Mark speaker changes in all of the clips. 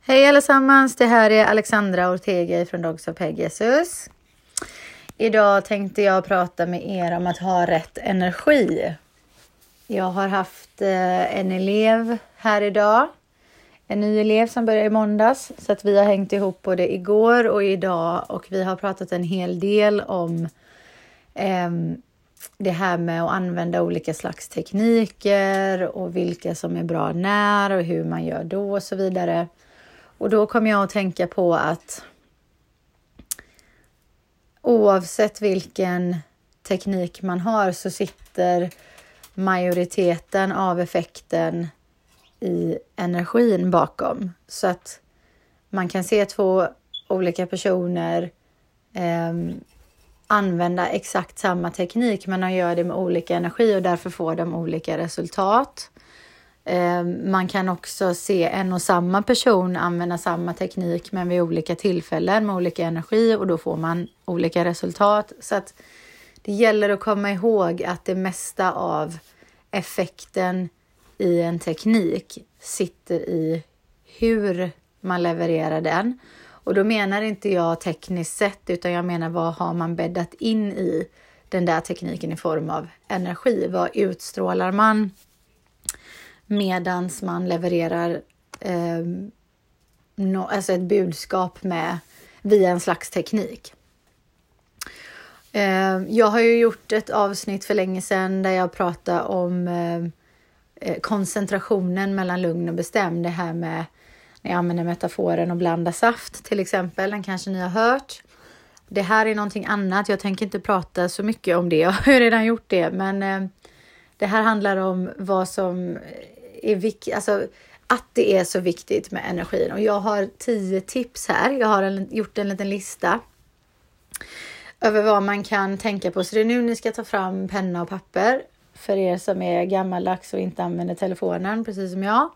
Speaker 1: Hej allesammans, det här är Alexandra Ortega från Dogs of Pegasus. Idag tänkte jag prata med er om att ha rätt energi. Jag har haft eh, en elev här idag. En ny elev som börjar i måndags. Så att vi har hängt ihop både igår och idag och vi har pratat en hel del om eh, det här med att använda olika slags tekniker och vilka som är bra när och hur man gör då och så vidare. Och då kom jag att tänka på att oavsett vilken teknik man har så sitter majoriteten av effekten i energin bakom. Så att man kan se två olika personer eh, använda exakt samma teknik men de gör det med olika energi och därför får de olika resultat. Eh, man kan också se en och samma person använda samma teknik men vid olika tillfällen med olika energi och då får man olika resultat. Så att det gäller att komma ihåg att det mesta av effekten i en teknik sitter i hur man levererar den. Och då menar inte jag tekniskt sett, utan jag menar vad har man bäddat in i den där tekniken i form av energi? Vad utstrålar man medans man levererar eh, no, alltså ett budskap med via en slags teknik? Eh, jag har ju gjort ett avsnitt för länge sedan där jag pratade om eh, eh, koncentrationen mellan lugn och bestämd. Det här med när jag använder metaforen och blanda saft till exempel. Den kanske ni har hört. Det här är någonting annat. Jag tänker inte prata så mycket om det. Jag har redan gjort det, men eh, det här handlar om vad som är viktigt, alltså att det är så viktigt med energin. Och jag har tio tips här. Jag har en, gjort en liten lista över vad man kan tänka på. Så det är nu ni ska ta fram penna och papper för er som är gammaldags och inte använder telefonen, precis som jag.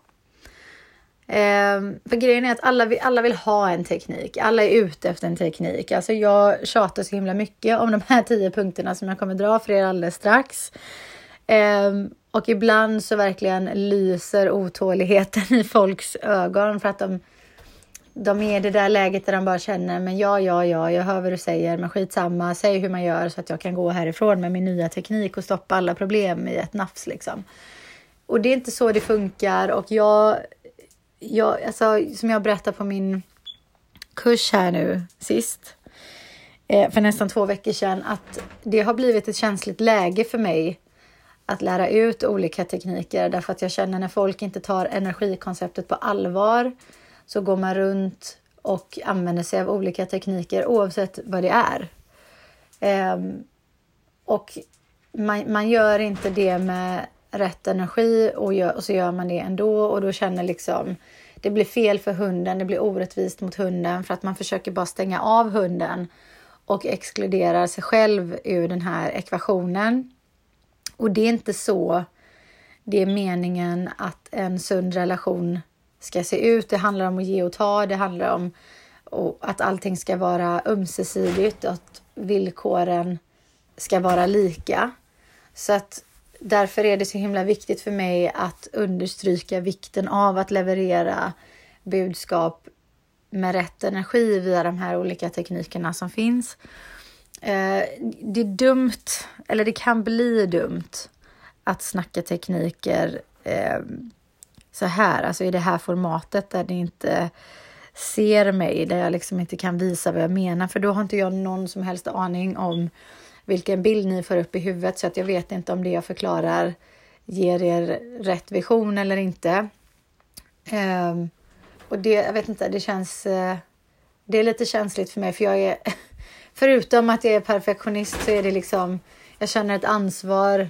Speaker 1: Ehm, för grejen är att alla vill, alla vill ha en teknik. Alla är ute efter en teknik. Alltså jag tjatar så himla mycket om de här tio punkterna som jag kommer dra för er alldeles strax. Ehm, och ibland så verkligen lyser otåligheten i folks ögon för att de, de är i det där läget där de bara känner men ja, ja, ja, jag hör vad du säger, men skitsamma, säg hur man gör så att jag kan gå härifrån med min nya teknik och stoppa alla problem i ett nafs liksom. Och det är inte så det funkar och jag jag, alltså, som jag berättade på min kurs här nu sist, eh, för nästan två veckor sedan, att det har blivit ett känsligt läge för mig att lära ut olika tekniker därför att jag känner när folk inte tar energikonceptet på allvar så går man runt och använder sig av olika tekniker oavsett vad det är. Um, och man, man, gör inte det med rätt energi och, gör, och så gör man det ändå och då känner liksom det blir fel för hunden, det blir orättvist mot hunden för att man försöker bara stänga av hunden och exkluderar sig själv ur den här ekvationen. Och det är inte så det är meningen att en sund relation ska se ut. Det handlar om att ge och ta, det handlar om att allting ska vara ömsesidigt och att villkoren ska vara lika. Så att därför är det så himla viktigt för mig att understryka vikten av att leverera budskap med rätt energi via de här olika teknikerna som finns. Eh, det är dumt, eller det kan bli dumt, att snacka tekniker eh, så här, alltså i det här formatet där ni inte ser mig, där jag liksom inte kan visa vad jag menar, för då har inte jag någon som helst aning om vilken bild ni får upp i huvudet så att jag vet inte om det jag förklarar ger er rätt vision eller inte. Eh, och det, jag vet inte, det känns... Eh, det är lite känsligt för mig för jag är... Förutom att jag är perfektionist så är det liksom... Jag känner ett ansvar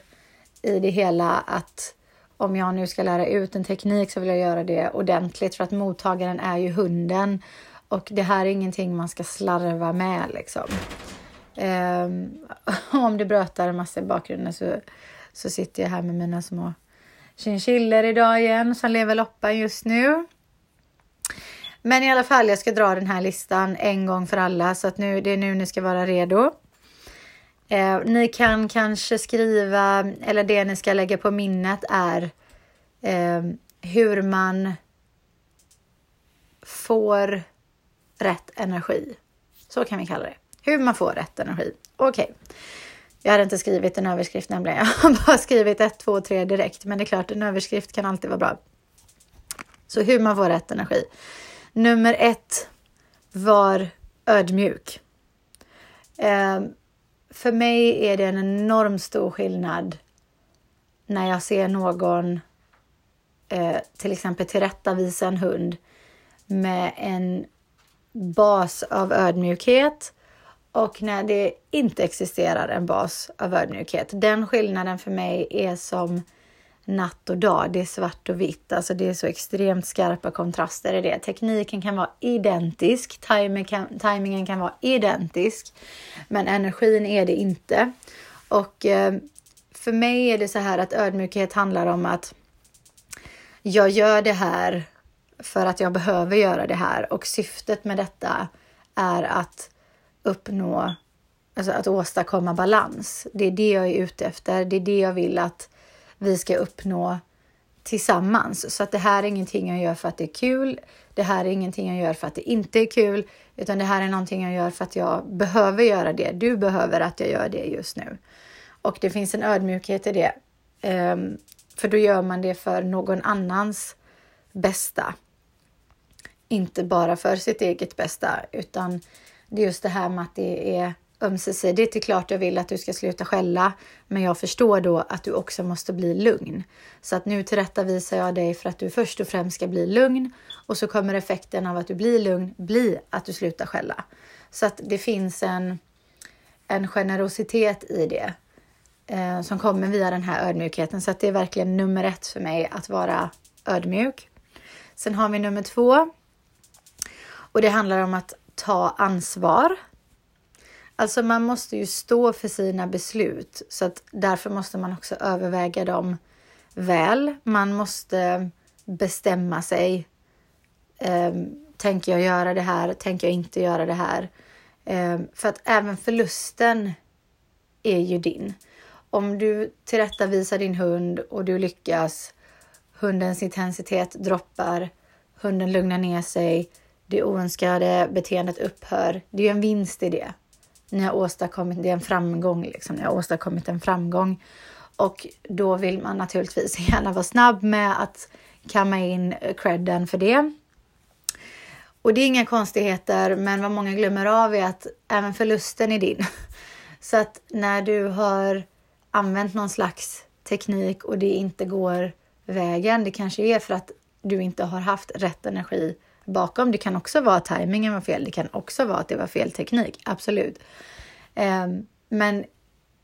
Speaker 1: i det hela att om jag nu ska lära ut en teknik så vill jag göra det ordentligt för att mottagaren är ju hunden och det här är ingenting man ska slarva med liksom. Um, om det brötar en massa i bakgrunden så, så sitter jag här med mina små chinchillor idag igen som lever loppan just nu. Men i alla fall, jag ska dra den här listan en gång för alla så att nu, det är nu ni ska vara redo. Eh, ni kan kanske skriva, eller det ni ska lägga på minnet är eh, hur man får rätt energi. Så kan vi kalla det. Hur man får rätt energi. Okej. Okay. Jag hade inte skrivit en överskrift nämligen. Jag har bara skrivit ett, två, tre direkt. Men det är klart, en överskrift kan alltid vara bra. Så hur man får rätt energi. Nummer ett, var ödmjuk. Eh, för mig är det en enorm stor skillnad när jag ser någon eh, till exempel tillrättavisa en hund med en bas av ödmjukhet och när det inte existerar en bas av ödmjukhet. Den skillnaden för mig är som natt och dag. Det är svart och vitt, alltså det är så extremt skarpa kontraster i det. Tekniken kan vara identisk, timing kan, timingen kan vara identisk, men energin är det inte. Och eh, för mig är det så här att ödmjukhet handlar om att jag gör det här för att jag behöver göra det här och syftet med detta är att uppnå, alltså att åstadkomma balans. Det är det jag är ute efter. Det är det jag vill att vi ska uppnå tillsammans. Så att det här är ingenting jag gör för att det är kul. Det här är ingenting jag gör för att det inte är kul, utan det här är någonting jag gör för att jag behöver göra det. Du behöver att jag gör det just nu. Och det finns en ödmjukhet i det. Um, för då gör man det för någon annans bästa. Inte bara för sitt eget bästa, utan det är just det här med att det är ömsesidigt. Det är klart jag vill att du ska sluta skälla, men jag förstår då att du också måste bli lugn. Så att nu tillrättavisar jag dig för att du först och främst ska bli lugn och så kommer effekten av att du blir lugn bli att du slutar skälla. Så att det finns en, en generositet i det eh, som kommer via den här ödmjukheten. Så att det är verkligen nummer ett för mig att vara ödmjuk. Sen har vi nummer två och det handlar om att ta ansvar Alltså man måste ju stå för sina beslut så att därför måste man också överväga dem väl. Man måste bestämma sig. Ehm, tänker jag göra det här? Tänker jag inte göra det här? Ehm, för att även förlusten är ju din. Om du tillrättavisar din hund och du lyckas, hundens intensitet droppar, hunden lugnar ner sig, det oönskade beteendet upphör. Det är ju en vinst i det ni har åstadkommit, det är en framgång, liksom, ni har åstadkommit en framgång. Och då vill man naturligtvis gärna vara snabb med att kamma in credden för det. Och det är inga konstigheter, men vad många glömmer av är att även förlusten är din. Så att när du har använt någon slags teknik och det inte går vägen, det kanske är för att du inte har haft rätt energi bakom. Det kan också vara att tajmingen var fel. Det kan också vara att det var fel teknik. Absolut. Ehm, men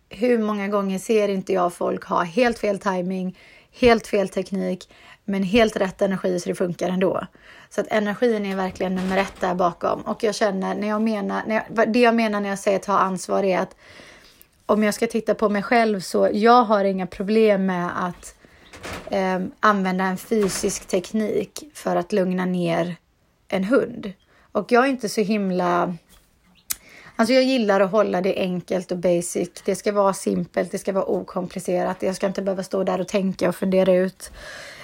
Speaker 1: hur många gånger ser inte jag folk ha helt fel timing, helt fel teknik, men helt rätt energi så det funkar ändå. Så att energin är verkligen nummer ett där bakom. Och jag känner, när jag menar, när jag, det jag menar när jag säger ta ansvar är att om jag ska titta på mig själv så jag har inga problem med att eh, använda en fysisk teknik för att lugna ner en hund. Och jag är inte så himla... Alltså jag gillar att hålla det enkelt och basic. Det ska vara simpelt, det ska vara okomplicerat. Jag ska inte behöva stå där och tänka och fundera ut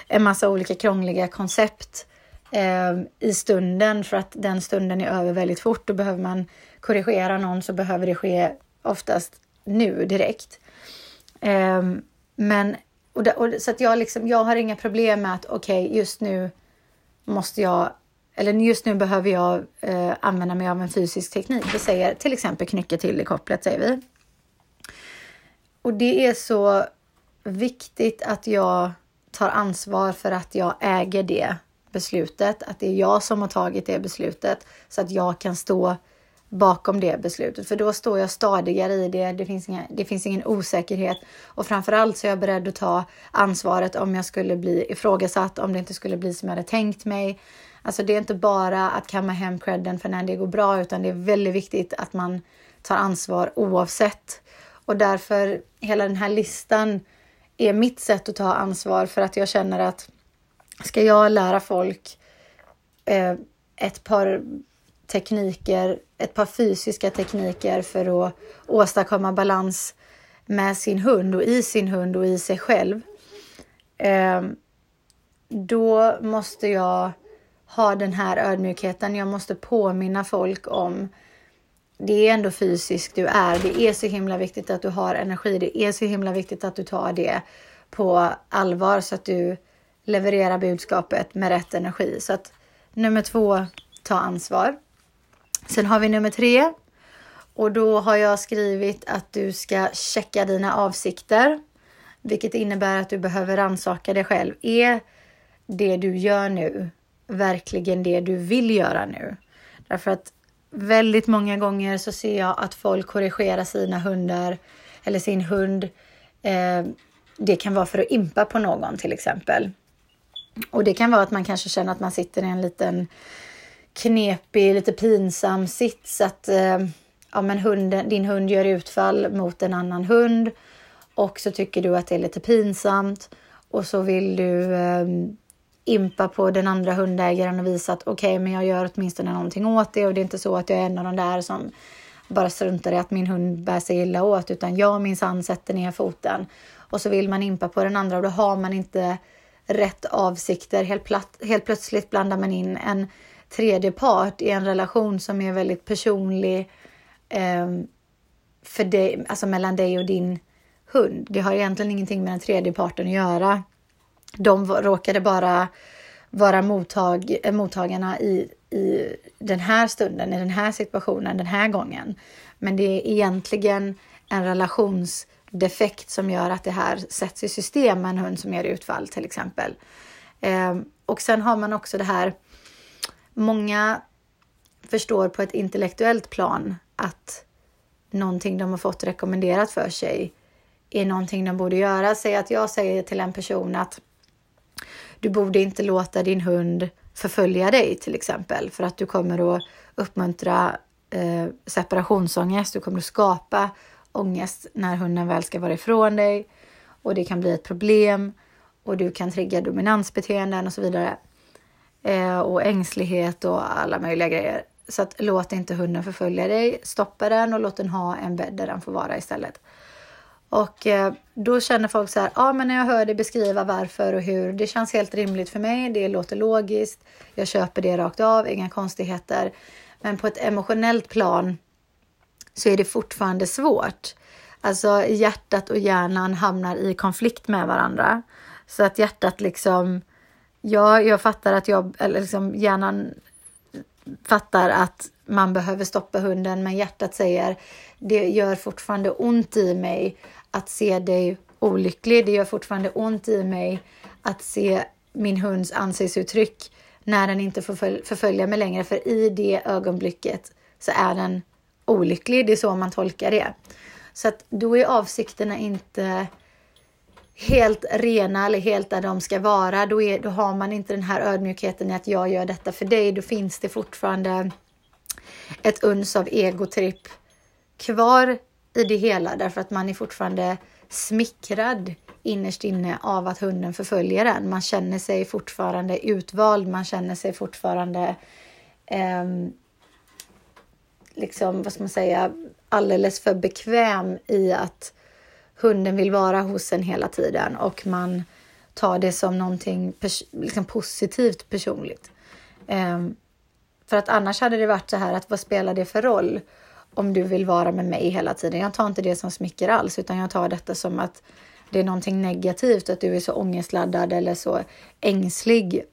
Speaker 1: en massa olika krångliga koncept eh, i stunden för att den stunden är över väldigt fort. Då behöver man korrigera någon så behöver det ske oftast nu direkt. Eh, men och, det, och så att jag liksom, jag har inga problem med att okej, okay, just nu måste jag eller just nu behöver jag eh, använda mig av en fysisk teknik. Vi säger till exempel knycka till i kopplet, säger vi. Och det är så viktigt att jag tar ansvar för att jag äger det beslutet, att det är jag som har tagit det beslutet så att jag kan stå bakom det beslutet. För då står jag stadigare i det. Det finns, inga, det finns ingen osäkerhet och framförallt så är jag beredd att ta ansvaret om jag skulle bli ifrågasatt, om det inte skulle bli som jag hade tänkt mig. Alltså det är inte bara att kamma hem credden för när det går bra, utan det är väldigt viktigt att man tar ansvar oavsett. Och därför, hela den här listan är mitt sätt att ta ansvar för att jag känner att ska jag lära folk eh, ett par tekniker, ett par fysiska tekniker för att åstadkomma balans med sin hund och i sin hund och i sig själv. Eh, då måste jag ha den här ödmjukheten. Jag måste påminna folk om det är ändå fysiskt du är. Det är så himla viktigt att du har energi. Det är så himla viktigt att du tar det på allvar så att du levererar budskapet med rätt energi. Så att nummer två, ta ansvar. Sen har vi nummer tre och då har jag skrivit att du ska checka dina avsikter, vilket innebär att du behöver rannsaka dig själv. Är det du gör nu verkligen det du vill göra nu? Därför att väldigt många gånger så ser jag att folk korrigerar sina hundar eller sin hund. Eh, det kan vara för att impa på någon till exempel. Och det kan vara att man kanske känner att man sitter i en liten knepig, lite pinsam sits. Att eh, ja, men hunden, din hund gör utfall mot en annan hund och så tycker du att det är lite pinsamt och så vill du eh, impa på den andra hundägaren och visa att okej, okay, men jag gör åtminstone någonting åt det och det är inte så att jag är en av de där som bara struntar i att min hund bär sig illa åt, utan jag minsann sätter ner foten och så vill man impa på den andra och då har man inte rätt avsikter. Helt, platt, helt plötsligt blandar man in en tredje part i en relation som är väldigt personlig eh, för dig, alltså mellan dig och din hund. Det har egentligen ingenting med den tredje parten att göra. De råkade bara vara mottag, eh, mottagarna i, i den här stunden, i den här situationen, den här gången. Men det är egentligen en relationsdefekt som gör att det här sätts i system med en hund som gör utfall till exempel. Eh, och sen har man också det här, många förstår på ett intellektuellt plan att någonting de har fått rekommenderat för sig är någonting de borde göra. Säg att jag säger till en person att du borde inte låta din hund förfölja dig till exempel för att du kommer att uppmuntra eh, separationsångest. Du kommer att skapa ångest när hunden väl ska vara ifrån dig och det kan bli ett problem och du kan trigga dominansbeteenden och så vidare. Eh, och ängslighet och alla möjliga grejer. Så att låt inte hunden förfölja dig. Stoppa den och låt den ha en bädd där den får vara istället. Och eh, då känner folk så här, ja men när jag hör dig beskriva varför och hur, det känns helt rimligt för mig, det låter logiskt, jag köper det rakt av, inga konstigheter. Men på ett emotionellt plan så är det fortfarande svårt. Alltså hjärtat och hjärnan hamnar i konflikt med varandra. Så att hjärtat liksom, ja, jag fattar att jag, eller liksom hjärnan fattar att man behöver stoppa hunden, men hjärtat säger det gör fortfarande ont i mig att se dig olycklig. Det gör fortfarande ont i mig att se min hunds ansiktsuttryck när den inte får förfölja mig längre, för i det ögonblicket så är den olycklig. Det är så man tolkar det. Så att då är avsikterna inte helt rena eller helt där de ska vara. Då, är, då har man inte den här ödmjukheten i att jag gör detta för dig. Då finns det fortfarande ett uns av egotripp kvar i det hela därför att man är fortfarande smickrad innerst inne av att hunden förföljer en. Man känner sig fortfarande utvald, man känner sig fortfarande eh, liksom, vad ska man säga, alldeles för bekväm i att hunden vill vara hos en hela tiden och man tar det som någonting pers liksom positivt personligt. Eh, för att annars hade det varit så här att vad spelar det för roll om du vill vara med mig hela tiden? Jag tar inte det som smicker alls, utan jag tar detta som att det är någonting negativt, att du är så ångestladdad eller så ängslig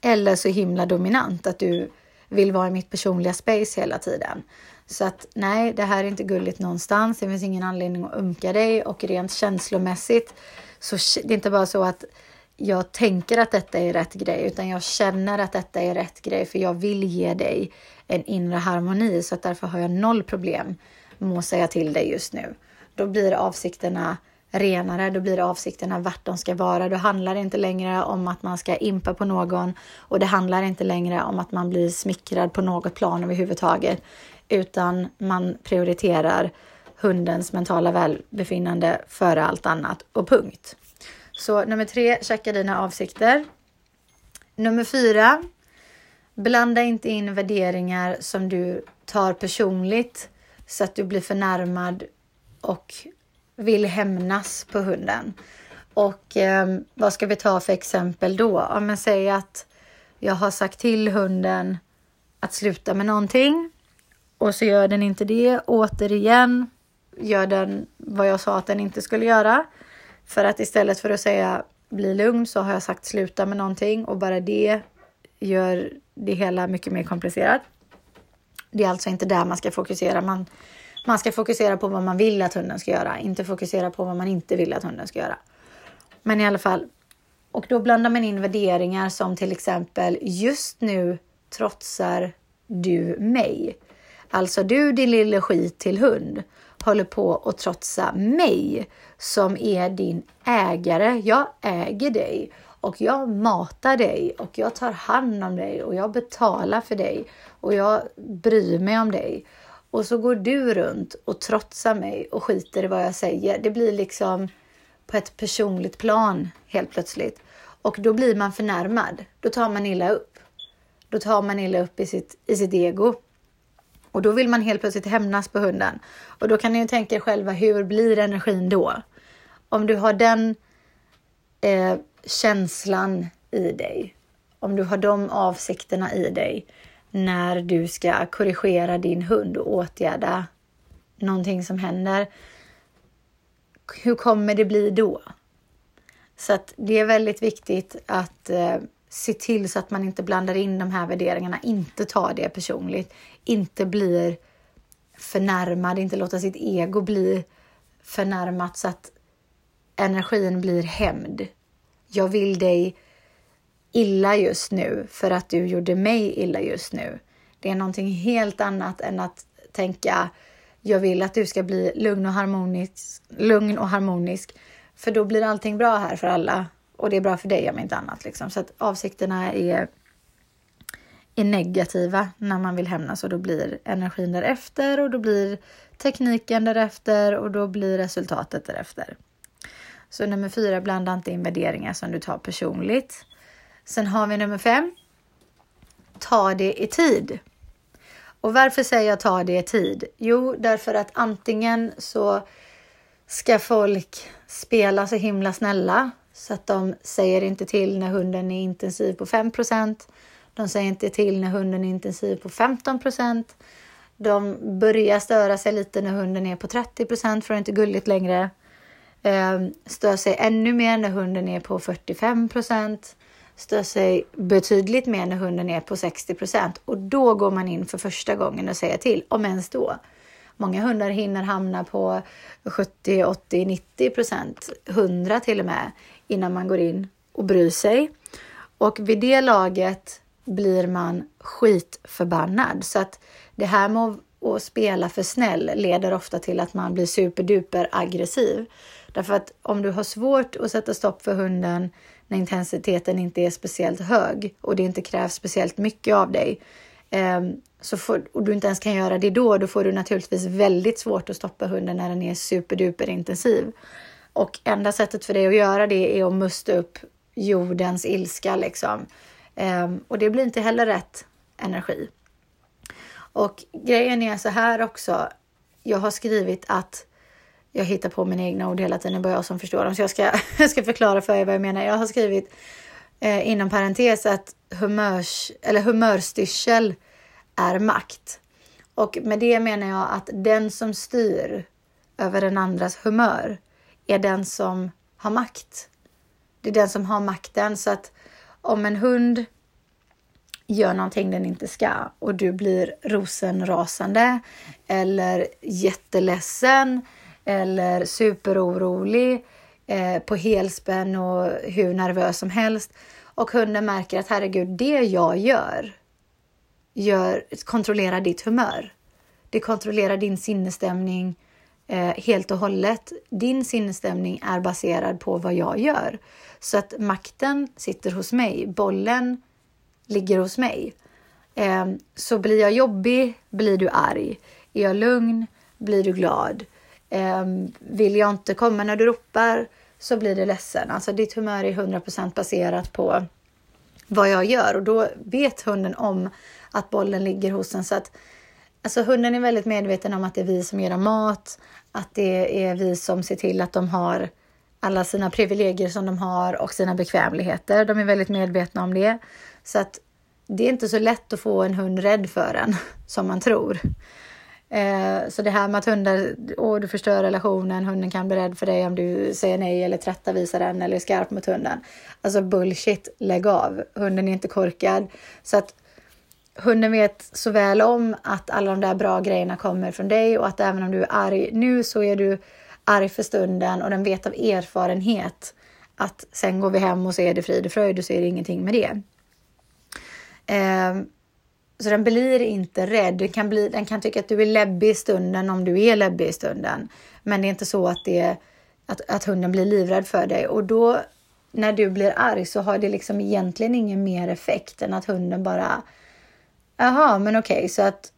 Speaker 1: eller så himla dominant att du vill vara i mitt personliga space hela tiden. Så att nej, det här är inte gulligt någonstans. Det finns ingen anledning att umka dig och rent känslomässigt så det är inte bara så att jag tänker att detta är rätt grej, utan jag känner att detta är rätt grej för jag vill ge dig en inre harmoni så att därför har jag noll problem med att säga till dig just nu. Då blir avsikterna renare, då blir avsikterna vart de ska vara. Då handlar det inte längre om att man ska impa på någon och det handlar inte längre om att man blir smickrad på något plan överhuvudtaget, utan man prioriterar hundens mentala välbefinnande före allt annat och punkt. Så nummer tre, checka dina avsikter. Nummer fyra, blanda inte in värderingar som du tar personligt så att du blir förnärmad och vill hämnas på hunden. Och eh, vad ska vi ta för exempel då? Ja, men säg att Jag har sagt till hunden att sluta med någonting och så gör den inte det. Återigen gör den vad jag sa att den inte skulle göra. För att istället för att säga bli lugn så har jag sagt sluta med någonting och bara det gör det hela mycket mer komplicerat. Det är alltså inte där man ska fokusera. Man, man ska fokusera på vad man vill att hunden ska göra, inte fokusera på vad man inte vill att hunden ska göra. Men i alla fall, och då blandar man in värderingar som till exempel just nu trotsar du mig. Alltså du din lille skit till hund håller på att trotsa mig som är din ägare. Jag äger dig och jag matar dig och jag tar hand om dig och jag betalar för dig och jag bryr mig om dig. Och så går du runt och trotsar mig och skiter i vad jag säger. Det blir liksom på ett personligt plan helt plötsligt. Och då blir man förnärmad. Då tar man illa upp. Då tar man illa upp i sitt, i sitt ego. Och då vill man helt plötsligt hämnas på hunden. Och då kan ni ju tänka er själva, hur blir energin då? Om du har den eh, känslan i dig, om du har de avsikterna i dig när du ska korrigera din hund och åtgärda någonting som händer. Hur kommer det bli då? Så att det är väldigt viktigt att eh, se till så att man inte blandar in de här värderingarna, inte tar det personligt, inte blir förnärmad, inte låta sitt ego bli förnärmat så att energin blir hämnd. Jag vill dig illa just nu för att du gjorde mig illa just nu. Det är någonting helt annat än att tänka jag vill att du ska bli lugn och harmonisk, lugn och harmonisk för då blir allting bra här för alla och det är bra för dig om inte annat. Liksom. Så att avsikterna är, är negativa när man vill hämnas och då blir energin därefter och då blir tekniken därefter och då blir resultatet därefter. Så nummer fyra, blanda inte in värderingar som du tar personligt. Sen har vi nummer fem. Ta det i tid. Och varför säger jag ta det i tid? Jo, därför att antingen så ska folk spela så himla snälla så att de säger inte till när hunden är intensiv på 5% De säger inte till när hunden är intensiv på 15% De börjar störa sig lite när hunden är på 30% för det är inte gulligt längre. Ehm, stör sig ännu mer när hunden är på 45 procent. stör sig betydligt mer när hunden är på 60 procent. och då går man in för första gången och säger till, om ens då. Många hundar hinner hamna på 70, 80, 90 procent, 100 till och med, innan man går in och bryr sig. Och vid det laget blir man skitförbannad. Så att det här med att spela för snäll leder ofta till att man blir superduper aggressiv. Därför att om du har svårt att sätta stopp för hunden när intensiteten inte är speciellt hög och det inte krävs speciellt mycket av dig ehm, så får, och du inte ens kan göra det då, då får du naturligtvis väldigt svårt att stoppa hunden när den är superduper intensiv. Och enda sättet för dig att göra det är att musta upp jordens ilska liksom. Ehm, och det blir inte heller rätt energi. Och grejen är så här också. Jag har skrivit att jag hittar på mina egna ord hela tiden, det är bara jag som förstår dem. Så jag ska, jag ska förklara för er vad jag menar. Jag har skrivit eh, inom parentes att humörs, eller humörstyrsel är makt. Och med det menar jag att den som styr över den andras humör är den som har makt. Det är den som har makten. Så att om en hund gör någonting den inte ska och du blir rosenrasande eller jätteledsen eller superorolig eh, på helspänn och hur nervös som helst och hunden märker att herregud, det jag gör, gör kontrollerar ditt humör. Det kontrollerar din sinnesstämning eh, helt och hållet. Din sinnesstämning är baserad på vad jag gör. Så att makten sitter hos mig, bollen ligger hos mig. Eh, så blir jag jobbig blir du arg. Är jag lugn blir du glad. Eh, vill jag inte komma när du ropar så blir du ledsen. Alltså ditt humör är 100% baserat på vad jag gör och då vet hunden om att bollen ligger hos en. Så att, alltså hunden är väldigt medveten om att det är vi som ger dem mat, att det är vi som ser till att de har alla sina privilegier som de har och sina bekvämligheter. De är väldigt medvetna om det. Så att det är inte så lätt att få en hund rädd för en som man tror. Eh, så det här med att hundar, åh du förstör relationen, hunden kan bli rädd för dig om du säger nej eller tillrättavisar den eller är skarp mot hunden. Alltså bullshit, lägg av. Hunden är inte korkad. Så att hunden vet så väl om att alla de där bra grejerna kommer från dig och att även om du är arg nu så är du arg för stunden och den vet av erfarenhet att sen går vi hem och så är det frid och fröjd och så är det ingenting med det. Eh, så den blir inte rädd. Den kan, bli, den kan tycka att du är läbbig i stunden om du är läbbig i stunden. Men det är inte så att, det, att, att hunden blir livrädd för dig. Och då när du blir arg så har det liksom egentligen ingen mer effekt än att hunden bara Jaha, men okej, okay, så att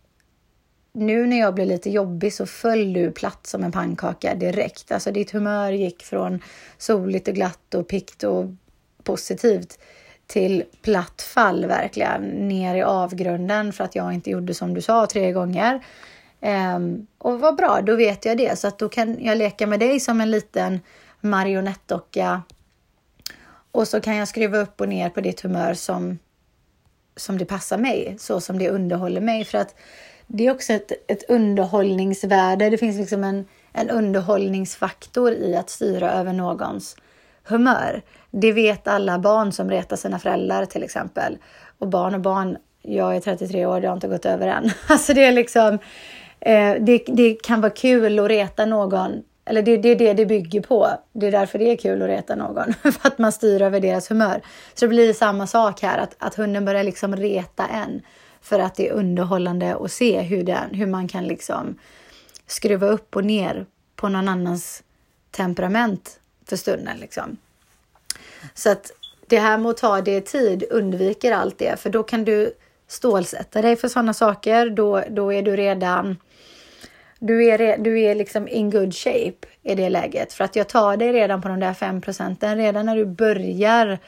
Speaker 1: nu när jag blev lite jobbig så föll du platt som en pannkaka direkt. Alltså ditt humör gick från soligt och glatt och pikt och positivt till platt fall verkligen ner i avgrunden för att jag inte gjorde som du sa tre gånger. Um, och vad bra, då vet jag det så att då kan jag leka med dig som en liten marionettdocka och så kan jag skruva upp och ner på ditt humör som, som det passar mig, så som det underhåller mig. För att det är också ett, ett underhållningsvärde. Det finns liksom en, en underhållningsfaktor i att styra över någons humör. Det vet alla barn som retar sina föräldrar till exempel. Och barn och barn, jag är 33 år, det har inte gått över än. Alltså det är liksom, eh, det, det kan vara kul att reta någon eller det, det är det det bygger på. Det är därför det är kul att reta någon. För att man styr över deras humör. Så det blir samma sak här, att, att hunden börjar liksom reta en. För att det är underhållande att se hur, den, hur man kan liksom skruva upp och ner på någon annans temperament för stunden. Liksom. Så att det här med att ta det i tid undviker allt det, för då kan du stålsätta dig för sådana saker. Då, då är du redan du är, du är liksom in good shape i det läget. För att jag tar dig redan på de där 5 procenten. Redan när du börjar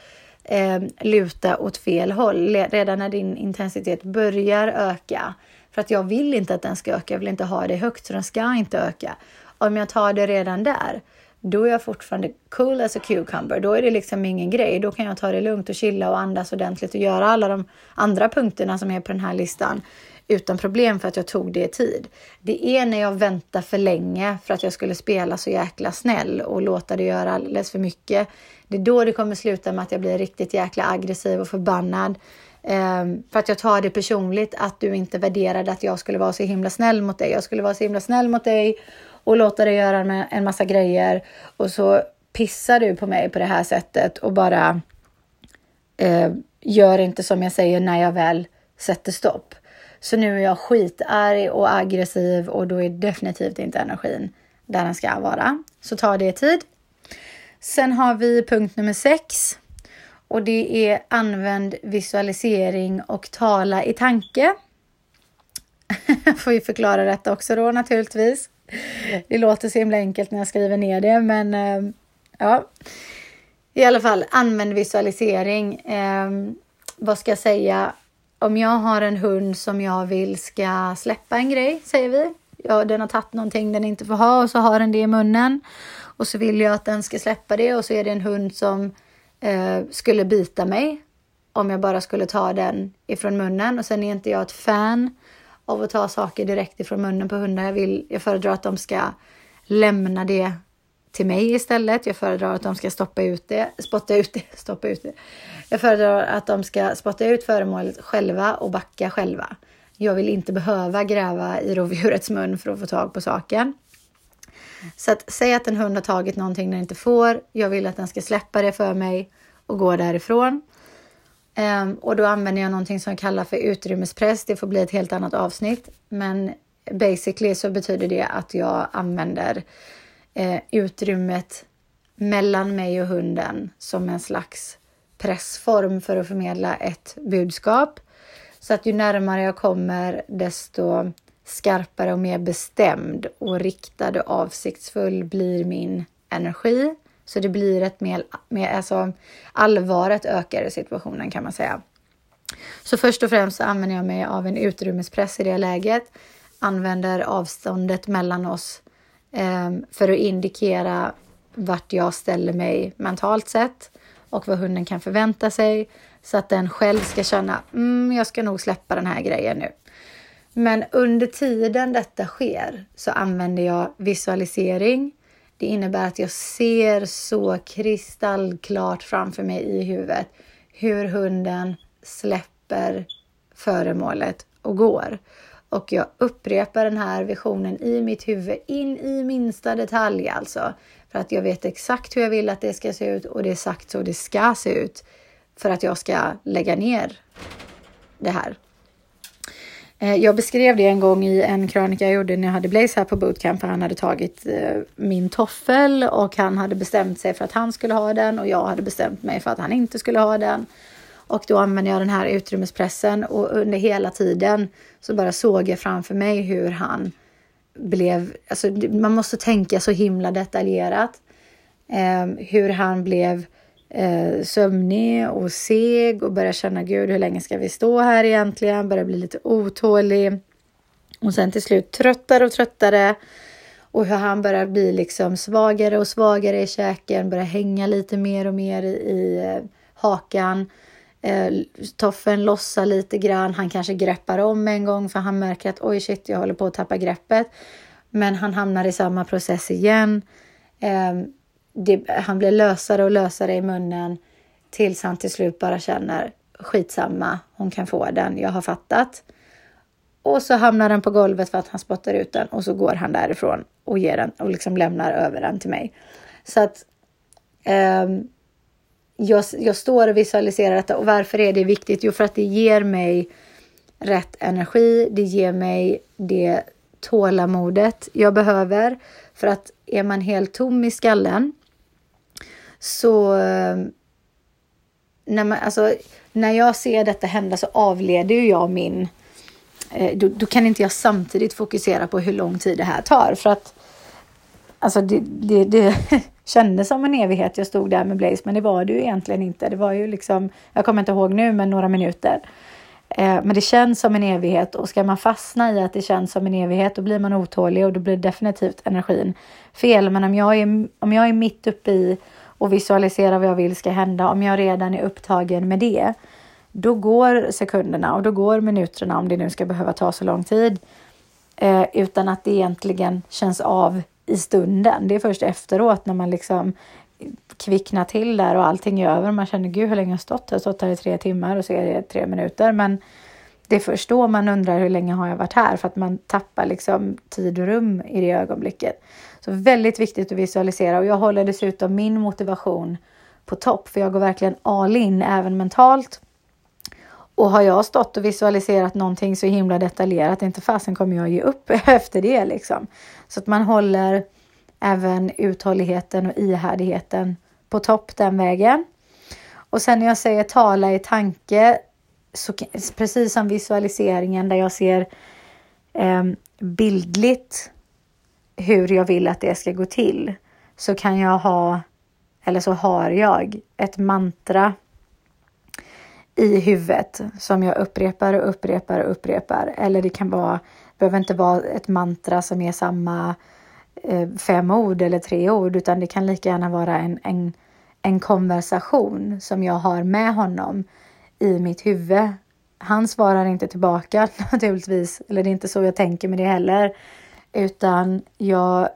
Speaker 1: eh, luta åt fel håll, redan när din intensitet börjar öka. För att jag vill inte att den ska öka, jag vill inte ha det högt så den ska inte öka. Om jag tar det redan där, då är jag fortfarande cool as a cucumber. Då är det liksom ingen grej. Då kan jag ta det lugnt och chilla och andas ordentligt och göra alla de andra punkterna som är på den här listan utan problem för att jag tog det i tid. Det är när jag väntar för länge för att jag skulle spela så jäkla snäll och låta det göra alldeles för mycket. Det är då det kommer sluta med att jag blir riktigt jäkla aggressiv och förbannad. Um, för att jag tar det personligt att du inte värderade att jag skulle vara så himla snäll mot dig. Jag skulle vara så himla snäll mot dig och låta dig göra en massa grejer och så pissar du på mig på det här sättet och bara eh, gör inte som jag säger när jag väl sätter stopp. Så nu är jag skitarg och aggressiv och då är definitivt inte energin där den ska vara. Så ta det tid. Sen har vi punkt nummer sex och det är använd visualisering och tala i tanke. Får vi förklara detta också då naturligtvis. Det låter så himla enkelt när jag skriver ner det, men eh, ja. I alla fall, använd visualisering. Eh, vad ska jag säga? om jag har en hund som jag vill ska släppa en grej, säger vi. Ja, den har tagit någonting den inte får ha och så har den det i munnen. Och så vill jag att den ska släppa det och så är det en hund som eh, skulle bita mig om jag bara skulle ta den ifrån munnen. Och sen är inte jag ett fan av att ta saker direkt ifrån munnen på hundar. Jag, vill, jag föredrar att de ska lämna det till mig istället. Jag föredrar att de ska stoppa ut det, spotta ut det, stoppa ut det. Jag föredrar att de ska spotta ut föremålet själva och backa själva. Jag vill inte behöva gräva i rovdjurets mun för att få tag på saken. Så att säg att en hund har tagit någonting den inte får. Jag vill att den ska släppa det för mig och gå därifrån. Um, och då använder jag någonting som jag kallar för utrymmespress. Det får bli ett helt annat avsnitt. Men basically så betyder det att jag använder eh, utrymmet mellan mig och hunden som en slags pressform för att förmedla ett budskap. Så att ju närmare jag kommer desto skarpare och mer bestämd och riktad och avsiktsfull blir min energi. Så det blir ett mer, mer alltså allvaret ökar i situationen kan man säga. Så först och främst använder jag mig av en utrymmespress i det läget. Använder avståndet mellan oss eh, för att indikera vart jag ställer mig mentalt sett och vad hunden kan förvänta sig. Så att den själv ska känna, mm, jag ska nog släppa den här grejen nu. Men under tiden detta sker så använder jag visualisering. Det innebär att jag ser så kristallklart framför mig i huvudet hur hunden släpper föremålet och går. Och jag upprepar den här visionen i mitt huvud in i minsta detalj alltså. För att jag vet exakt hur jag vill att det ska se ut och det är sagt så det ska se ut. För att jag ska lägga ner det här. Eh, jag beskrev det en gång i en krönika jag gjorde när jag hade Blaze här på bootcamp. För han hade tagit eh, min toffel och han hade bestämt sig för att han skulle ha den och jag hade bestämt mig för att han inte skulle ha den. Och då använde jag den här utrymmespressen och under hela tiden så bara såg jag framför mig hur han blev, alltså man måste tänka så himla detaljerat. Eh, hur han blev eh, sömnig och seg och börjar känna gud hur länge ska vi stå här egentligen? Börjar bli lite otålig. Och sen till slut tröttare och tröttare. Och hur han börjar bli liksom svagare och svagare i käken, börjar hänga lite mer och mer i, i eh, hakan. Eh, toffeln lossar lite grann. Han kanske greppar om en gång för han märker att oj shit, jag håller på att tappa greppet. Men han hamnar i samma process igen. Eh, det, han blir lösare och lösare i munnen tills han till slut bara känner skitsamma, hon kan få den, jag har fattat. Och så hamnar den på golvet för att han spottar ut den och så går han därifrån och ger den och liksom lämnar över den till mig. Så att eh, jag, jag står och visualiserar detta och varför är det viktigt? Jo, för att det ger mig rätt energi. Det ger mig det tålamodet jag behöver för att är man helt tom i skallen så eh, när, man, alltså, när jag ser detta hända så avleder ju jag min... Eh, då, då, kan inte jag samtidigt fokusera på hur lång tid det här tar för att alltså det, det, det kändes som en evighet jag stod där med Blaze, men det var det ju egentligen inte. Det var ju liksom, jag kommer inte ihåg nu, men några minuter. Eh, men det känns som en evighet och ska man fastna i att det känns som en evighet, då blir man otålig och då blir definitivt energin fel. Men om jag är, om jag är mitt uppe i och visualisera vad jag vill ska hända, om jag redan är upptagen med det, då går sekunderna och då går minuterna, om det nu ska behöva ta så lång tid, eh, utan att det egentligen känns av i stunden. Det är först efteråt när man liksom kvicknar till där och allting är över. Man känner gud hur länge har jag stått här. Jag har stått här i tre timmar och så är det tre minuter. Men det är först då man undrar hur länge har jag varit här för att man tappar liksom tid och rum i det ögonblicket. Så väldigt viktigt att visualisera och jag håller dessutom min motivation på topp för jag går verkligen all in även mentalt. Och har jag stått och visualiserat någonting så himla detaljerat, inte fasen kommer jag ge upp efter det liksom. Så att man håller även uthålligheten och ihärdigheten på topp den vägen. Och sen när jag säger tala i tanke, så precis som visualiseringen där jag ser eh, bildligt hur jag vill att det ska gå till, så kan jag ha, eller så har jag ett mantra i huvudet som jag upprepar och upprepar och upprepar. Eller det kan vara, behöver inte vara ett mantra som är samma eh, fem ord eller tre ord, utan det kan lika gärna vara en, en, en konversation som jag har med honom i mitt huvud. Han svarar inte tillbaka naturligtvis, eller det är inte så jag tänker med det heller, utan jag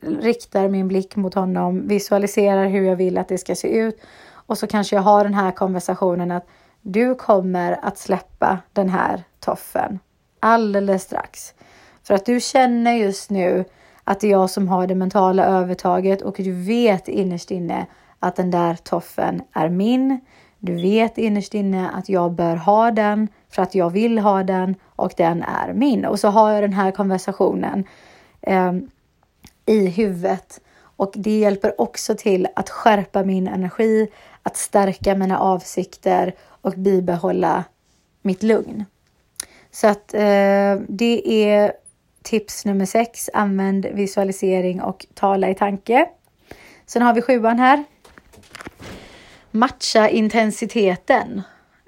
Speaker 1: riktar min blick mot honom, visualiserar hur jag vill att det ska se ut och så kanske jag har den här konversationen att du kommer att släppa den här toffen alldeles strax. För att du känner just nu att det är jag som har det mentala övertaget och du vet innerst inne att den där toffen är min. Du vet innerst inne att jag bör ha den för att jag vill ha den och den är min. Och så har jag den här konversationen eh, i huvudet och det hjälper också till att skärpa min energi, att stärka mina avsikter och bibehålla mitt lugn. Så att eh, det är tips nummer sex. Använd visualisering och tala i tanke. Sen har vi sjuan här. Matcha intensiteten.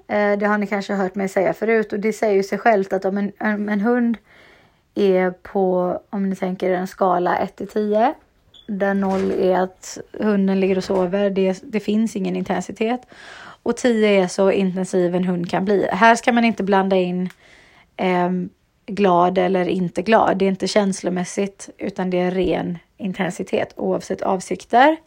Speaker 1: Eh, det har ni kanske hört mig säga förut och det säger ju sig självt att om en, en hund är på, om ni tänker en skala 1 till 10 där 0 är att hunden ligger och sover. Det, det finns ingen intensitet. och 10 är så intensiv en hund kan bli. Här ska man inte blanda in eh, glad eller inte glad. Det är inte känslomässigt utan det är ren intensitet oavsett avsikter.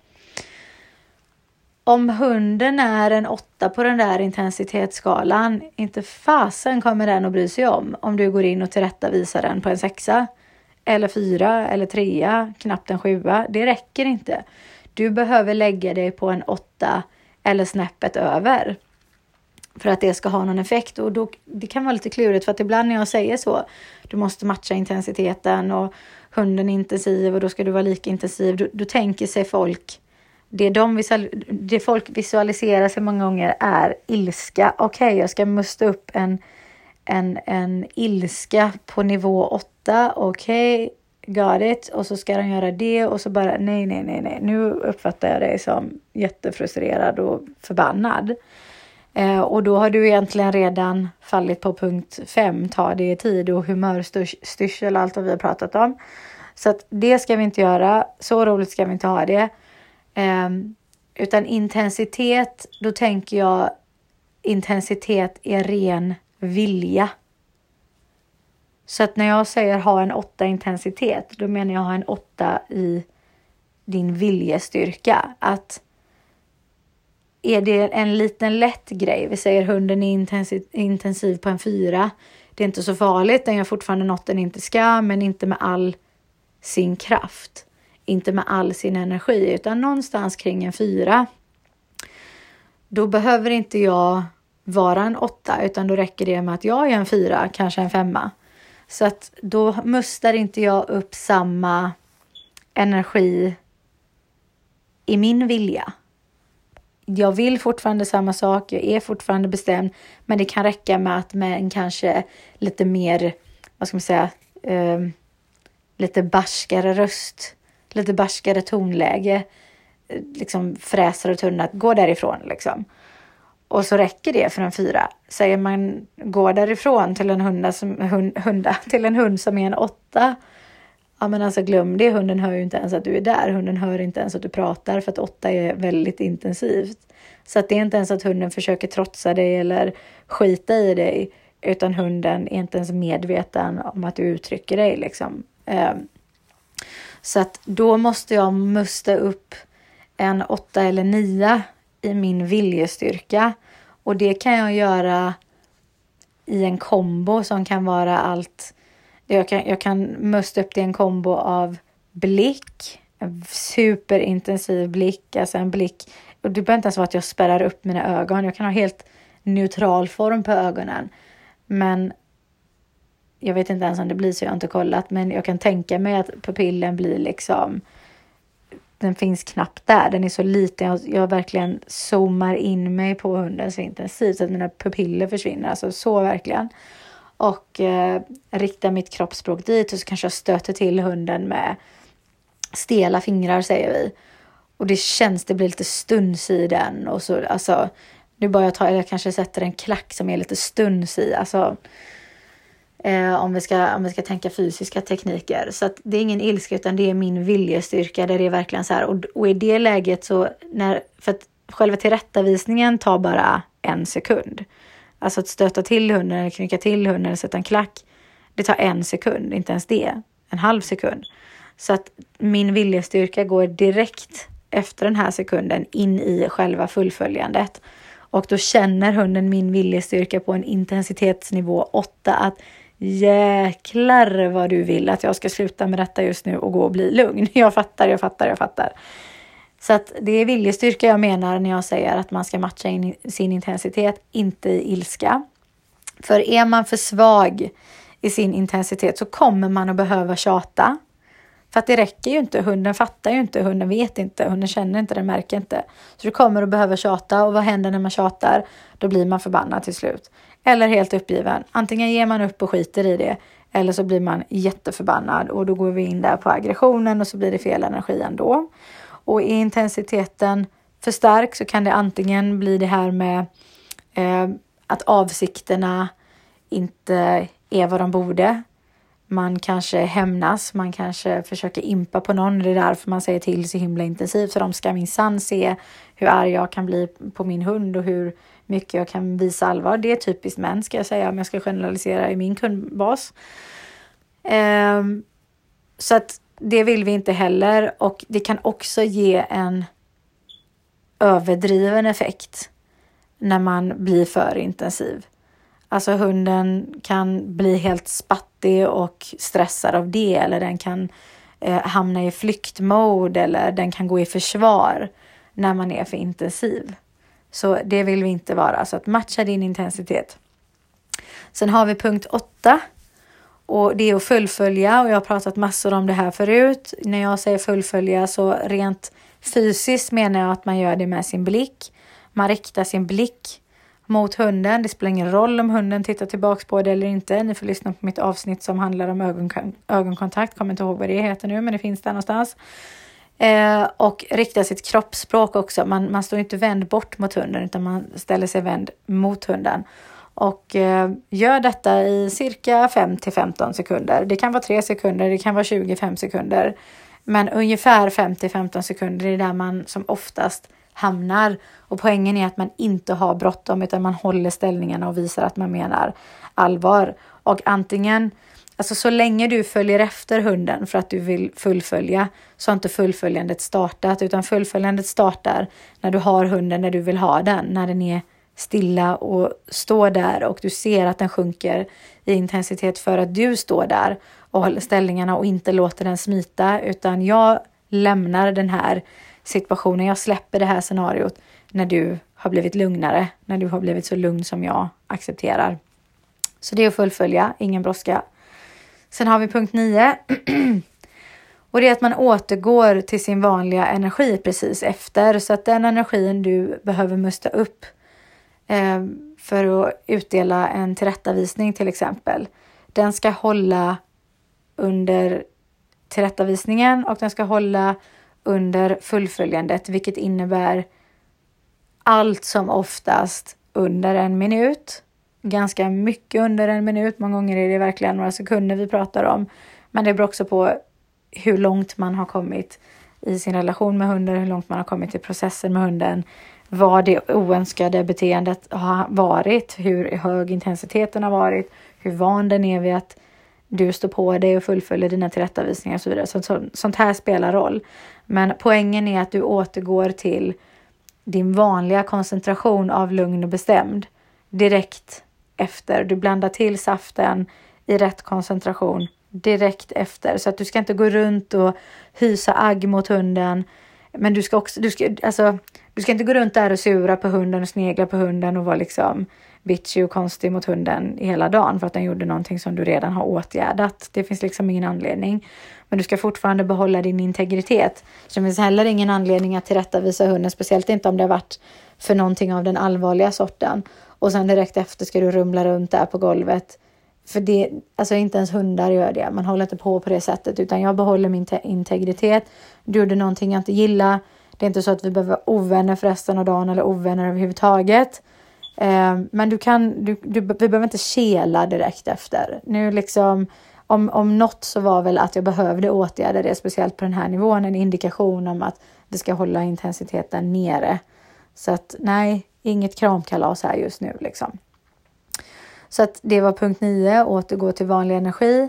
Speaker 1: Om hunden är en åtta på den där intensitetsskalan, inte fasen kommer den att bry sig om om du går in och tillrättavisar den på en sexa eller fyra eller trea, knappt en sjua. Det räcker inte. Du behöver lägga dig på en åtta eller snäppet över för att det ska ha någon effekt. Och då, det kan vara lite klurigt för att ibland när jag säger så, du måste matcha intensiteten och hunden är intensiv och då ska du vara lika intensiv. Då, då tänker sig folk, det, de visual, det folk visualiserar sig många gånger är ilska. Okej, okay, jag ska musta upp en, en, en ilska på nivå 8. Okej, okay, got it. Och så ska de göra det och så bara nej, nej, nej, nej. Nu uppfattar jag dig som jättefrustrerad och förbannad. Eh, och då har du egentligen redan fallit på punkt 5, ta det i tid och humörstyrsel och allt vad vi har pratat om. Så att det ska vi inte göra. Så roligt ska vi inte ha det. Ehm, utan intensitet, då tänker jag intensitet är ren vilja. Så att när jag säger ha en åtta intensitet, då menar jag ha en åtta i din viljestyrka. Att är det en liten lätt grej, vi säger hunden är intensiv, intensiv på en fyra, det är inte så farligt, den gör fortfarande något den inte ska, men inte med all sin kraft, inte med all sin energi, utan någonstans kring en fyra. Då behöver inte jag vara en åtta, utan då räcker det med att jag är en fyra, kanske en femma. Så att då mustar inte jag upp samma energi i min vilja. Jag vill fortfarande samma sak, jag är fortfarande bestämd, men det kan räcka med att med en kanske lite mer, vad ska man säga, eh, lite barskare röst, lite barskare tonläge, eh, liksom fräser och tunnat. gå därifrån liksom. Och så räcker det för en fyra. Säger man gå därifrån till en, hunda som, hund, hunda, till en hund som är en åtta. Ja men alltså glöm det, hunden hör ju inte ens att du är där. Hunden hör inte ens att du pratar för att åtta är väldigt intensivt. Så att det är inte ens att hunden försöker trotsa dig eller skita i dig. Utan hunden är inte ens medveten om att du uttrycker dig liksom. Ehm, så att då måste jag musta upp en åtta eller nia i min viljestyrka. Och det kan jag göra i en kombo som kan vara allt. Jag kan, jag kan musta upp det i en kombo av blick, en superintensiv blick, alltså en blick. Och det behöver inte ens vara att jag spärrar upp mina ögon. Jag kan ha helt neutral form på ögonen. Men jag vet inte ens om det blir så, jag har inte kollat. Men jag kan tänka mig att pupillen blir liksom den finns knappt där. Den är så liten. Jag, jag verkligen zoomar in mig på hunden så intensivt så att mina pupiller försvinner. Alltså så verkligen. Och eh, riktar mitt kroppsspråk dit och så kanske jag stöter till hunden med stela fingrar säger vi. Och det känns, det blir lite stuns i den och så alltså. Nu bara jag tar, eller jag kanske sätter en klack som är lite stuns i. Alltså, Eh, om, vi ska, om vi ska tänka fysiska tekniker. Så att det är ingen ilska utan det är min viljestyrka där det är verkligen så här. Och, och i det läget så, när, för att själva tillrättavisningen tar bara en sekund. Alltså att stöta till hunden eller knycka till hunden eller sätta en klack. Det tar en sekund, inte ens det. En halv sekund. Så att min viljestyrka går direkt efter den här sekunden in i själva fullföljandet. Och då känner hunden min viljestyrka på en intensitetsnivå 8 att jäklar vad du vill att jag ska sluta med detta just nu och gå och bli lugn. Jag fattar, jag fattar, jag fattar. Så att det är viljestyrka jag menar när jag säger att man ska matcha in sin intensitet, inte i ilska. För är man för svag i sin intensitet så kommer man att behöva tjata. För att det räcker ju inte. Hunden fattar ju inte, hunden vet inte, hunden känner inte, den märker inte. Så du kommer att behöva tjata och vad händer när man tjatar? Då blir man förbannad till slut eller helt uppgiven. Antingen ger man upp och skiter i det eller så blir man jätteförbannad och då går vi in där på aggressionen och så blir det fel energi ändå. Och är intensiteten för stark så kan det antingen bli det här med eh, att avsikterna inte är vad de borde. man kanske hämnas, man kanske försöker impa på någon. Det är därför man säger till så himla intensivt. För de ska minsann se hur arg jag kan bli på min hund och hur mycket jag kan visa allvar. Det är typiskt män ska jag säga om jag ska generalisera i min kundbas. Um, så att det vill vi inte heller och det kan också ge en överdriven effekt när man blir för intensiv. Alltså hunden kan bli helt spattig och stressad av det eller den kan eh, hamna i flyktmode eller den kan gå i försvar när man är för intensiv. Så det vill vi inte vara, så att matcha din intensitet. Sen har vi punkt 8 och det är att fullfölja och jag har pratat massor om det här förut. När jag säger fullfölja så rent fysiskt menar jag att man gör det med sin blick. Man riktar sin blick mot hunden. Det spelar ingen roll om hunden tittar tillbaks på det eller inte. Ni får lyssna på mitt avsnitt som handlar om ögonkon ögonkontakt. Kommer inte ihåg vad det heter nu, men det finns där någonstans. Eh, och rikta sitt kroppsspråk också. Man, man står inte vänd bort mot hunden utan man ställer sig vänd mot hunden. Och eh, gör detta i cirka 5 till 15 sekunder. Det kan vara 3 sekunder, det kan vara 25 sekunder. Men ungefär 5 till 15 sekunder är där man som oftast hamnar. Och poängen är att man inte har bråttom utan man håller ställningarna och visar att man menar allvar. Och antingen, alltså så länge du följer efter hunden för att du vill fullfölja så har inte fullföljandet startat utan fullföljandet startar när du har hunden när du vill ha den, när den är stilla och står där och du ser att den sjunker i intensitet för att du står där och håller ställningarna och inte låter den smita utan jag lämnar den här situationen. Jag släpper det här scenariot när du har blivit lugnare, när du har blivit så lugn som jag accepterar. Så det är att fullfölja, ingen brådska. Sen har vi punkt 9. Och det är att man återgår till sin vanliga energi precis efter. Så att den energin du behöver musta upp eh, för att utdela en tillrättavisning till exempel. Den ska hålla under tillrättavisningen och den ska hålla under fullföljandet, vilket innebär allt som oftast under en minut. Ganska mycket under en minut. Många gånger är det verkligen några sekunder vi pratar om. Men det beror också på hur långt man har kommit i sin relation med hunden, hur långt man har kommit i processen med hunden, vad det oönskade beteendet har varit, hur hög intensiteten har varit, hur van den är vid att du står på dig och fullföljer dina tillrättavisningar och så vidare. Så, så, sånt här spelar roll. Men poängen är att du återgår till din vanliga koncentration av lugn och bestämd direkt efter. Du blandar till saften i rätt koncentration direkt efter så att du ska inte gå runt och hysa agg mot hunden. Men du ska också, du ska, alltså, du ska inte gå runt där och sura på hunden och snegla på hunden och vara liksom bitchy och konstig mot hunden hela dagen för att den gjorde någonting som du redan har åtgärdat. Det finns liksom ingen anledning. Men du ska fortfarande behålla din integritet. Så det finns heller ingen anledning att tillrättavisa hunden, speciellt inte om det har varit för någonting av den allvarliga sorten. Och sen direkt efter ska du rumla runt där på golvet. För det, alltså inte ens hundar gör det. Man håller inte på på det sättet, utan jag behåller min integritet. Du gjorde någonting jag inte gillar. Det är inte så att vi behöver vara ovänner för resten av dagen eller ovänner överhuvudtaget. Eh, men du kan, du, du, vi behöver inte kela direkt efter. Nu liksom, om, om något så var väl att jag behövde åtgärda det, speciellt på den här nivån, en indikation om att vi ska hålla intensiteten nere. Så att nej, inget kramkalas här just nu liksom. Så att det var punkt 9, återgå till vanlig energi.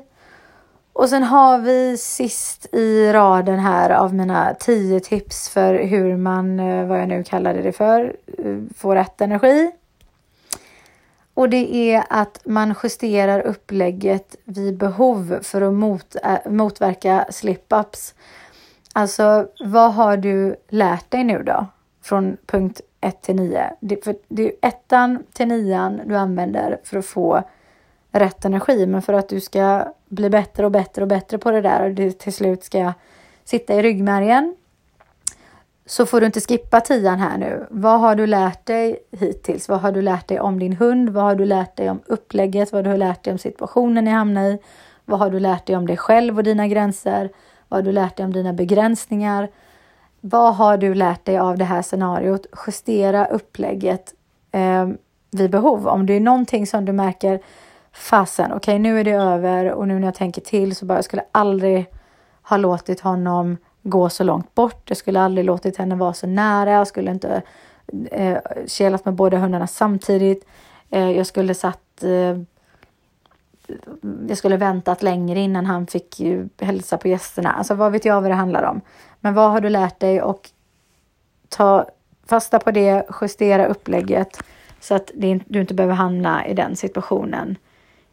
Speaker 1: Och sen har vi sist i raden här av mina 10 tips för hur man, eh, vad jag nu kallade det för, eh, får rätt energi. Och det är att man justerar upplägget vid behov för att mot, äh, motverka slip-ups. Alltså, vad har du lärt dig nu då? Från punkt 1 till 9. Det, för det är ettan till nian du använder för att få rätt energi. Men för att du ska bli bättre och bättre och bättre på det där och det till slut ska sitta i ryggmärgen så får du inte skippa tian här nu. Vad har du lärt dig hittills? Vad har du lärt dig om din hund? Vad har du lärt dig om upplägget? Vad har du lärt dig om situationen ni hamnar i? Vad har du lärt dig om dig själv och dina gränser? Vad har du lärt dig om dina begränsningar? Vad har du lärt dig av det här scenariot? Justera upplägget eh, vid behov. Om det är någonting som du märker fasen, okej okay, nu är det över och nu när jag tänker till så bara jag skulle aldrig ha låtit honom gå så långt bort. Jag skulle aldrig låtit henne vara så nära. Jag skulle inte eh, kelat med båda hundarna samtidigt. Eh, jag skulle satt eh, jag skulle väntat längre innan han fick hälsa på gästerna. Alltså vad vet jag vad det handlar om. Men vad har du lärt dig och ta fasta på det, justera upplägget så att du inte behöver hamna i den situationen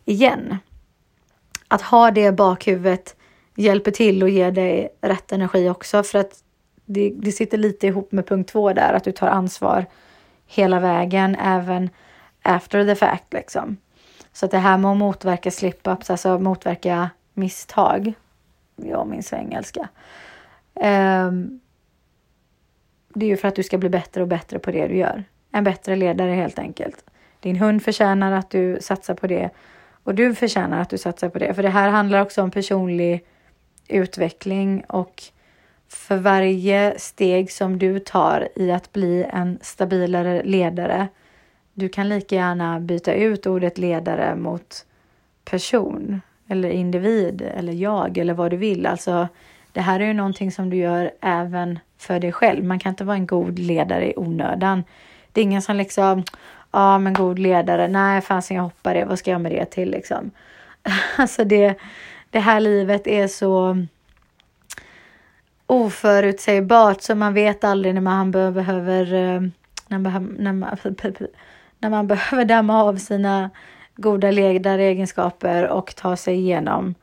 Speaker 1: igen. Att ha det bakhuvudet hjälper till och ger dig rätt energi också för att det, det sitter lite ihop med punkt två där, att du tar ansvar hela vägen, även after the fact liksom. Så att det här med att motverka slip-ups, alltså motverka misstag, jag min svengelska. Um, det är ju för att du ska bli bättre och bättre på det du gör. En bättre ledare helt enkelt. Din hund förtjänar att du satsar på det och du förtjänar att du satsar på det. För det här handlar också om personlig utveckling och för varje steg som du tar i att bli en stabilare ledare. Du kan lika gärna byta ut ordet ledare mot person eller individ eller jag eller vad du vill. Alltså, det här är ju någonting som du gör även för dig själv. Man kan inte vara en god ledare i onödan. Det är ingen som liksom, ja ah, men god ledare, nej fasen jag hoppar det, vad ska jag med det till liksom? Alltså det, det här livet är så oförutsägbart så man vet aldrig när man behöver, eh, när man, när man, när man behöver damma av sina goda ledaregenskaper och ta sig igenom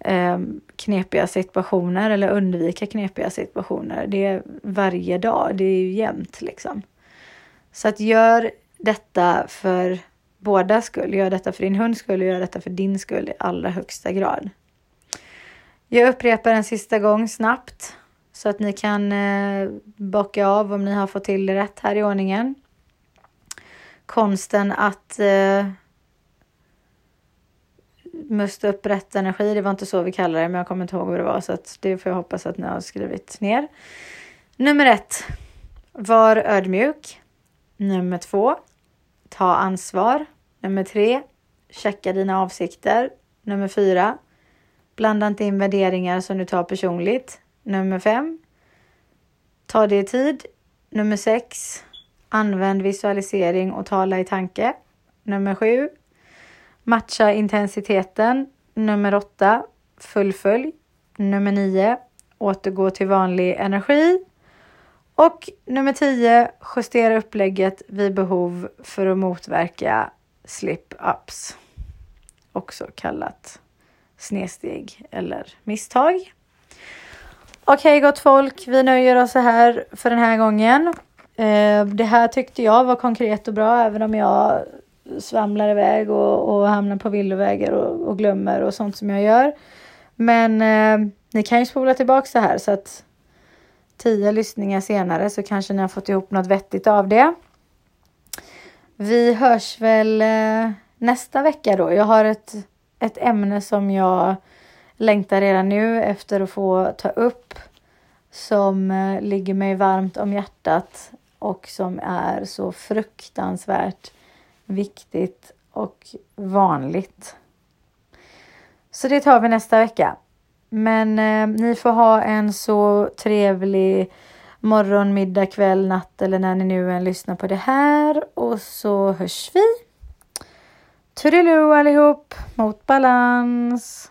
Speaker 1: eh, knepiga situationer eller undvika knepiga situationer. Det är varje dag, det är ju jämt liksom. Så att gör detta för båda skull. Gör detta för din hunds skull och gör detta för din skull i allra högsta grad. Jag upprepar en sista gång snabbt så att ni kan eh, bocka av om ni har fått till det rätt här i ordningen. Konsten att eh, musta upp rätt energi. Det var inte så vi kallade det, men jag kommer inte ihåg vad det var så att det får jag hoppas att ni har skrivit ner. Nummer ett. Var ödmjuk. Nummer två. Ta ansvar. Nummer tre. Checka dina avsikter. Nummer fyra. Blanda inte in värderingar som du tar personligt. Nummer fem. Ta det i tid. Nummer sex. Använd visualisering och tala i tanke. Nummer sju. Matcha intensiteten. Nummer åtta. Fullfölj. Nummer nio. Återgå till vanlig energi. Och nummer 10. Justera upplägget vid behov för att motverka slip-ups. Också kallat snedsteg eller misstag. Okej okay, gott folk, vi nöjer oss så här för den här gången. Eh, det här tyckte jag var konkret och bra även om jag svamlar iväg och, och hamnar på villovägar och, och glömmer och sånt som jag gör. Men eh, ni kan ju spola tillbaka det här så att tio lyssningar senare så kanske ni har fått ihop något vettigt av det. Vi hörs väl eh, nästa vecka då. Jag har ett, ett ämne som jag längtar redan nu efter att få ta upp som eh, ligger mig varmt om hjärtat och som är så fruktansvärt viktigt och vanligt. Så det tar vi nästa vecka. Men eh, ni får ha en så trevlig morgon, middag, kväll, natt eller när ni nu än lyssnar på det här och så hörs vi. Toodiloo allihop, mot balans!